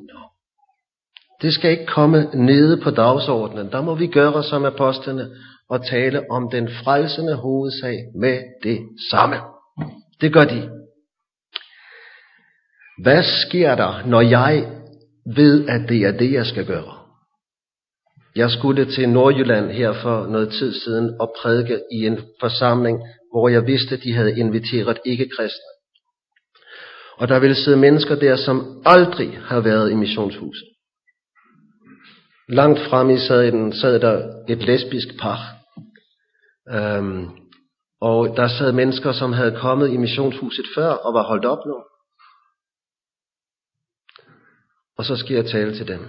[SPEAKER 1] Det skal ikke komme nede på dagsordenen. Der må vi gøre som apostlene og tale om den frelsende hovedsag med det samme. Det gør de. Hvad sker der, når jeg ved, at det er det, jeg skal gøre? Jeg skulle til Nordjylland her for noget tid siden og prædike i en forsamling, hvor jeg vidste, at de havde inviteret ikke-kristne. Og der ville sidde mennesker der, som aldrig har været i missionshuset. Langt frem i den, sad der et lesbisk par, Øhm, og der sad mennesker, som havde kommet i missionshuset før og var holdt op nu. Og så skal jeg tale til dem.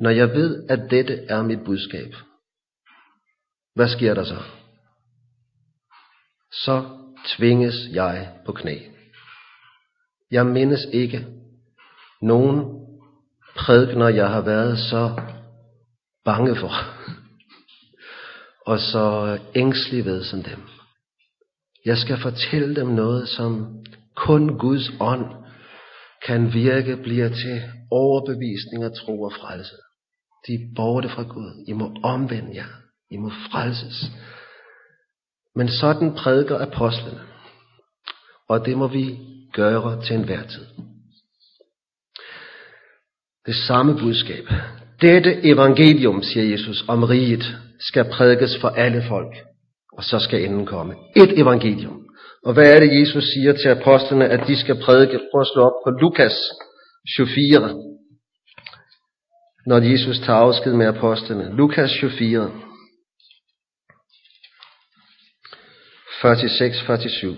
[SPEAKER 1] Når jeg ved, at dette er mit budskab, hvad sker der så? Så tvinges jeg på knæ. Jeg mindes ikke nogen prædikner, jeg har været så bange for, og så ængstelig ved som dem. Jeg skal fortælle dem noget, som kun Guds ånd kan virke, bliver til overbevisning og tro og frelse. De er borte fra Gud. I må omvende jer. I må frelses. Men sådan prædiker apostlene. Og det må vi gøre til enhver tid. Det samme budskab. Dette evangelium, siger Jesus, om riget, skal prædikes for alle folk. Og så skal enden komme. Et evangelium. Og hvad er det, Jesus siger til apostlene, at de skal prædike? Prøv at slå op på Lukas 24. Når Jesus tager afsked med apostlene. Lukas 24. 46-47.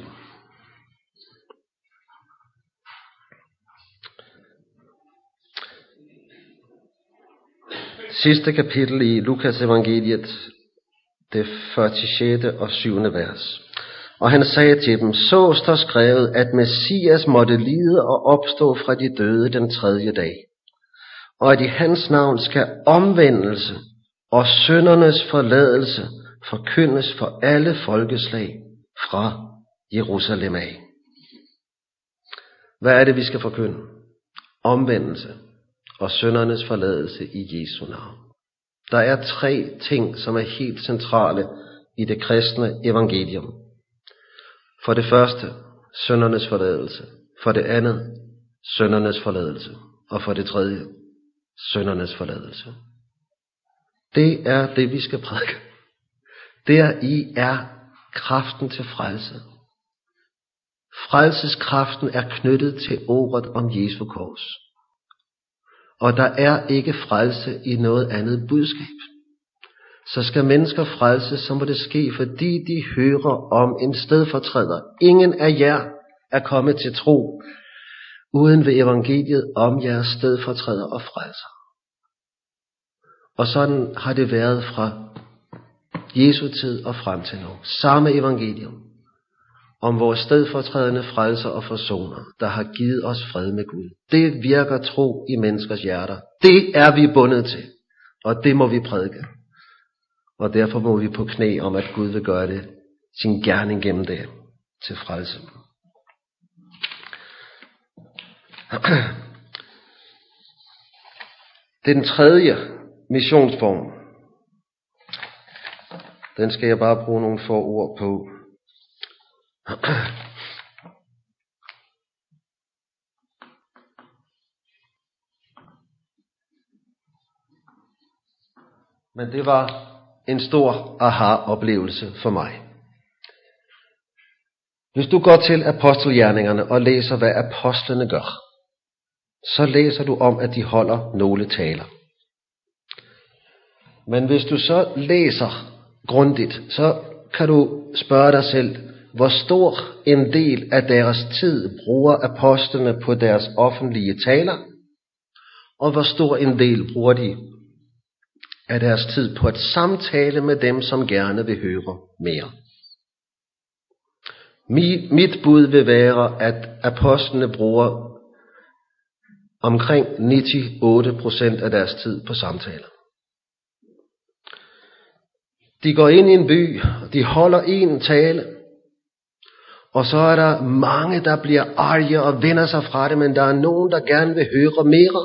[SPEAKER 1] Sidste kapitel i Lukas evangeliet, det 46. og 7. vers. Og han sagde til dem, så står skrevet, at Messias måtte lide og opstå fra de døde den tredje dag, og at i hans navn skal omvendelse og søndernes forladelse forkyndes for alle folkeslag fra Jerusalem af. Hvad er det, vi skal forkynde? Omvendelse og søndernes forladelse i Jesu navn. Der er tre ting, som er helt centrale i det kristne evangelium. For det første, søndernes forladelse. For det andet, søndernes forladelse. Og for det tredje, søndernes forladelse. Det er det, vi skal prædike. Der i er kraften til frelse. Frelseskraften er knyttet til ordet om Jesu kors. Og der er ikke frelse i noget andet budskab. Så skal mennesker frelse, så må det ske, fordi de hører om en stedfortræder. Ingen af jer er kommet til tro, uden ved evangeliet om jeres stedfortræder og frelser. Og sådan har det været fra Jesu tid og frem til nu. Samme evangelium om vores stedfortrædende frelser og forsoner, der har givet os fred med Gud. Det virker tro i menneskers hjerter. Det er vi bundet til, og det må vi prædike. Og derfor må vi på knæ om, at Gud vil gøre det sin gerning gennem det til frelse. Den tredje missionsform, den skal jeg bare bruge nogle få ord på. (clears throat) Men det var en stor aha-oplevelse for mig. Hvis du går til apostelgjerningerne og læser, hvad apostlene gør, så læser du om, at de holder nogle taler. Men hvis du så læser grundigt, så kan du spørge dig selv, hvor stor en del af deres tid bruger apostlene på deres offentlige taler, og hvor stor en del bruger de af deres tid på at samtale med dem, som gerne vil høre mere. Mit bud vil være, at apostlene bruger omkring 98% af deres tid på samtaler. De går ind i en by, og de holder en tale, og så er der mange, der bliver arge og vender sig fra det, men der er nogen, der gerne vil høre mere.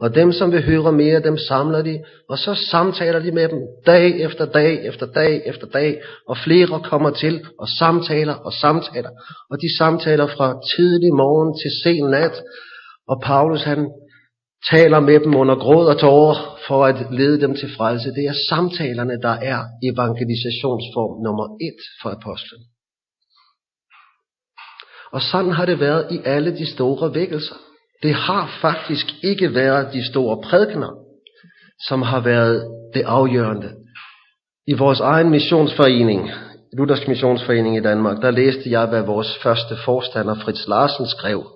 [SPEAKER 1] Og dem, som vil høre mere, dem samler de, og så samtaler de med dem dag efter dag efter dag efter dag, og flere kommer til og samtaler og samtaler. Og de samtaler fra tidlig morgen til sen nat, og Paulus han taler med dem under gråd og tårer for at lede dem til frelse. Det er samtalerne, der er evangelisationsform nummer et for apostlen. Og sådan har det været i alle de store vækkelser. Det har faktisk ikke været de store prædikner, som har været det afgørende. I vores egen missionsforening, Luthersk Missionsforening i Danmark, der læste jeg, hvad vores første forstander Fritz Larsen skrev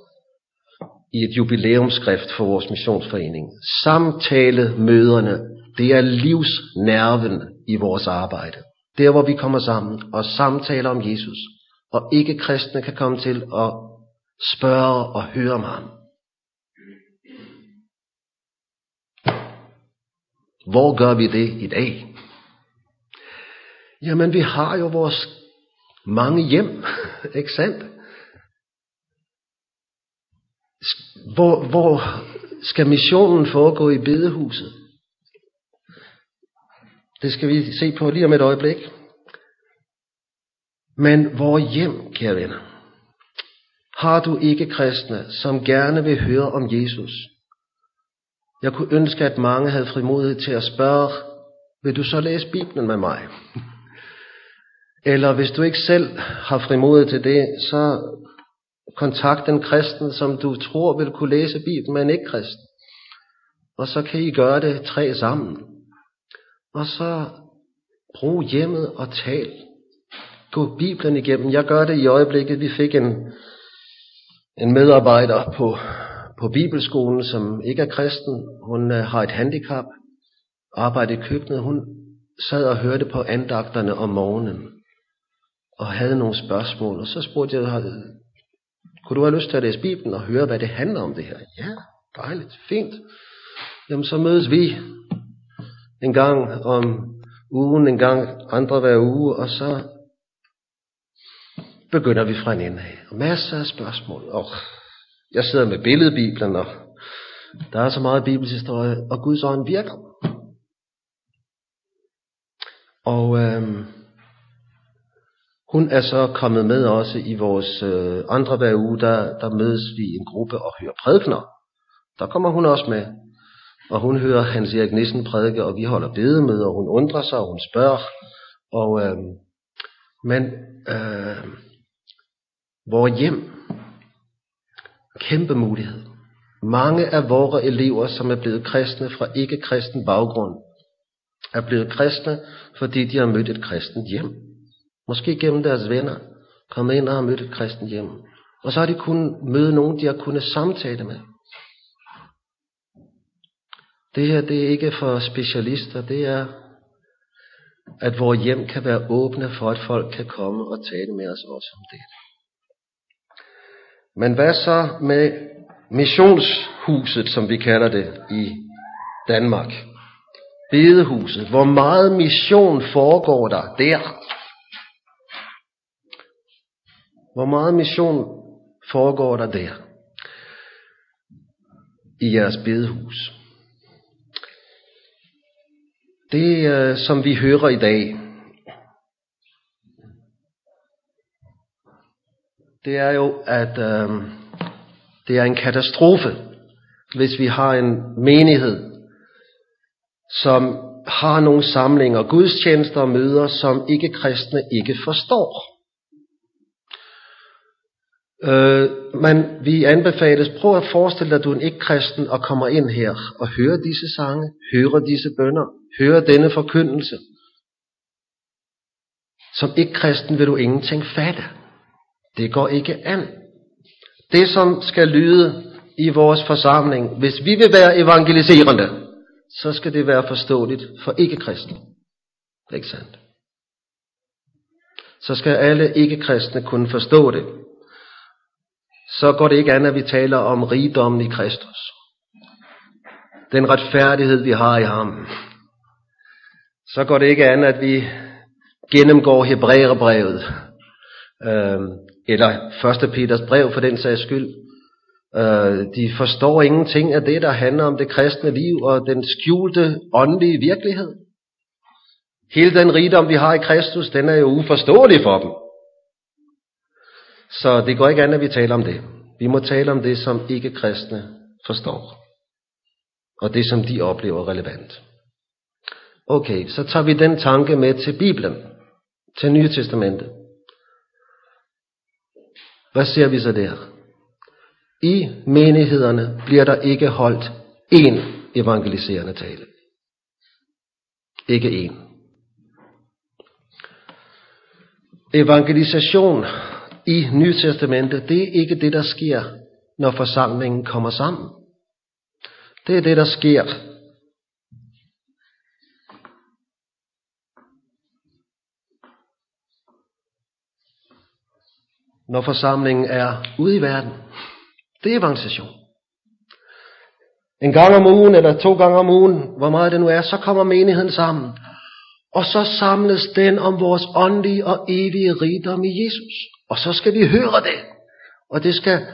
[SPEAKER 1] i et jubilæumsskrift for vores missionsforening. Samtale møderne, det er livsnerven i vores arbejde. Der hvor vi kommer sammen og samtaler om Jesus, og ikke kristne kan komme til at spørge og høre om ham. Hvor gør vi det i dag? Jamen, vi har jo vores mange hjem, (laughs) ikke sandt? hvor, hvor skal missionen foregå i bedehuset? Det skal vi se på lige om et øjeblik. Men hvor hjem, kære venner? Har du ikke kristne, som gerne vil høre om Jesus? Jeg kunne ønske, at mange havde frimodighed til at spørge, vil du så læse Bibelen med mig? (laughs) Eller hvis du ikke selv har frimodighed til det, så kontakt en kristen, som du tror vil kunne læse Bibelen men ikke kristen. Og så kan I gøre det tre sammen. Og så brug hjemmet og tal. Gå Bibelen igennem. Jeg gør det i øjeblikket. Vi fik en, en medarbejder på, på Bibelskolen, som ikke er kristen. Hun uh, har et handicap, arbejder i køkkenet. Hun sad og hørte på andagterne om morgenen og havde nogle spørgsmål. Og så spurgte jeg, kunne du have lyst til at læse Bibelen og høre, hvad det handler om det her? Ja, dejligt, fint. Jamen så mødes vi en gang om ugen, en gang andre hver uge, og så begynder vi fra en ende af. Og masser af spørgsmål. Og jeg sidder med billedbiblen, og der er så meget bibelshistorie, og Guds ånd virker. Og øhm, hun er så kommet med også i vores øh, andre hver uge, der, der mødes vi i en gruppe og hører prædikner. Der kommer hun også med. Og hun hører Hans Erik Nissen prædike, og vi holder bedemøder, og hun undrer sig, og hun spørger. Og, øh, men øh, vores hjem, kæmpe mulighed. Mange af vores elever, som er blevet kristne fra ikke-kristen baggrund, er blevet kristne, fordi de har mødt et kristent hjem. Måske gennem deres venner, kommet ind og har mødt et kristent hjem. Og så har de kunnet møde nogen, de har kunnet samtale med. Det her, det er ikke for specialister, det er, at vores hjem kan være åbne for, at folk kan komme og tale med os også om det. Men hvad så med missionshuset, som vi kalder det i Danmark? Bedehuset. Hvor meget mission foregår der der? Hvor meget mission foregår der der? I jeres bedehus. Det, øh, som vi hører i dag, det er jo, at øh, det er en katastrofe, hvis vi har en menighed, som har nogle samlinger, gudstjenester og møder, som ikke kristne ikke forstår. Øh, men vi anbefales, prøv at forestille dig, at du er en ikke-kristen og kommer ind her og hører disse sange, hører disse bønder, hører denne forkyndelse. Som ikke-kristen vil du ingenting fatte. Det går ikke an. Det, som skal lyde i vores forsamling, hvis vi vil være evangeliserende, så skal det være forståeligt for ikke-kristne. Ikke sandt? Så skal alle ikke-kristne kunne forstå det så går det ikke an, at vi taler om rigdommen i Kristus. Den retfærdighed, vi har i ham. Så går det ikke an, at vi gennemgår Hebræerbrevet, øh, eller 1. Peters brev for den sags skyld. Øh, de forstår ingenting af det, der handler om det kristne liv og den skjulte åndelige virkelighed. Hele den rigdom, vi har i Kristus, den er jo uforståelig for dem. Så det går ikke an, at vi taler om det. Vi må tale om det, som ikke kristne forstår. Og det, som de oplever relevant. Okay, så tager vi den tanke med til Bibelen, til Nye Testamentet. Hvad ser vi så der? I menighederne bliver der ikke holdt én evangeliserende tale. Ikke én. Evangelisation i Nytestamentet, det er ikke det, der sker, når forsamlingen kommer sammen. Det er det, der sker, når forsamlingen er ude i verden. Det er evangelisation. En gang om ugen, eller to gange om ugen, hvor meget det nu er, så kommer menigheden sammen. Og så samles den om vores åndelige og evige rigdom i Jesus. Og så skal vi høre det. Og det skal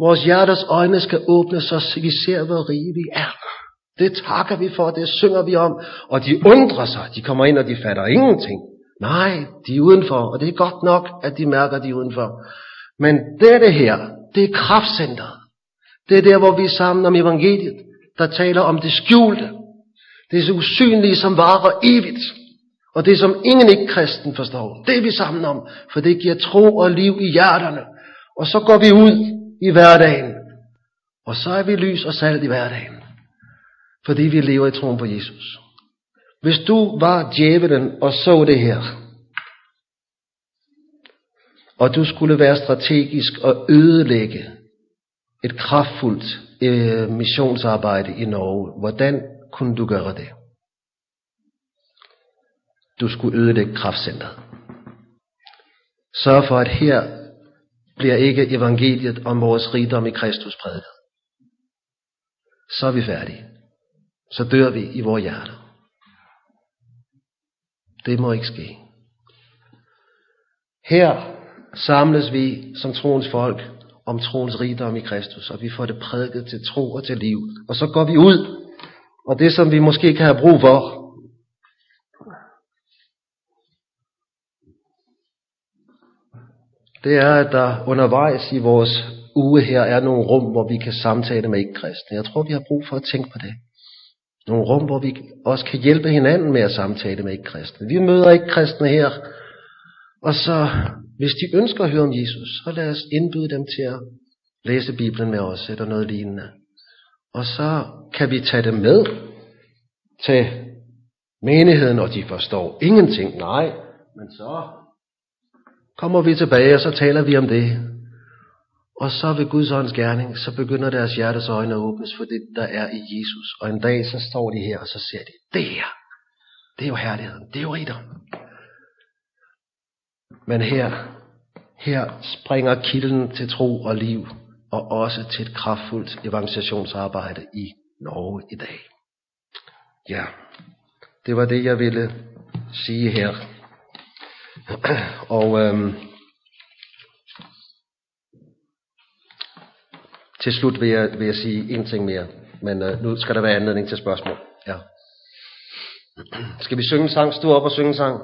[SPEAKER 1] Vores hjertes øjne skal åbnes, så vi ser, hvor rige vi er. Det takker vi for, det synger vi om, og de undrer sig. De kommer ind, og de fatter ingenting. Nej, de er udenfor, og det er godt nok, at de mærker, at de er udenfor. Men dette her, det er kraftcenteret. Det er der, hvor vi er sammen om evangeliet, der taler om det skjulte. Det er så usynlige, som varer evigt. Og det, som ingen ikke kristen forstår, det er vi sammen om, for det giver tro og liv i hjerterne. Og så går vi ud i hverdagen, og så er vi lys og salt i hverdagen, fordi vi lever i troen på Jesus. Hvis du var djævelen og så det her, og du skulle være strategisk og ødelægge et kraftfuldt øh, missionsarbejde i Norge, hvordan kunne du gøre det? Du skulle ødelægge kraftcentret. Sørg for, at her bliver ikke evangeliet om vores rigdom i Kristus prædiket. Så er vi færdige. Så dør vi i vores hjerter. Det må ikke ske. Her samles vi som troens folk om troens rigdom i Kristus, og vi får det prædiket til tro og til liv. Og så går vi ud, og det som vi måske kan have brug for, det er, at der undervejs i vores uge her er nogle rum, hvor vi kan samtale med ikke-kristne. Jeg tror, vi har brug for at tænke på det. Nogle rum, hvor vi også kan hjælpe hinanden med at samtale med ikke-kristne. Vi møder ikke-kristne her, og så, hvis de ønsker at høre om Jesus, så lad os indbyde dem til at læse Bibelen med os, eller noget lignende. Og så kan vi tage dem med til menigheden, og de forstår ingenting. Nej, men så kommer vi tilbage, og så taler vi om det. Og så ved Guds ånds gerning, så begynder deres hjertes øjne at åbnes for det, der er i Jesus. Og en dag, så står de her, og så ser de, det her, det er jo herligheden, det er jo rigdom. Men her, her springer kilden til tro og liv, og også til et kraftfuldt evangelisationsarbejde i Norge i dag. Ja, det var det, jeg ville sige her. (clears throat) Og øhm, til slut vil jeg, vil jeg sige en ting mere, men øh, nu skal der være anledning til spørgsmål. Ja. Skal vi synge en sang? Stå op og synge en sang.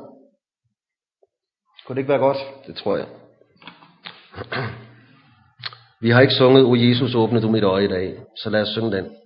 [SPEAKER 1] Kunne det ikke være godt? Det tror jeg. (clears throat) Vi har ikke sunget, O Jesus åbne du mit øje i dag, så lad os synge den.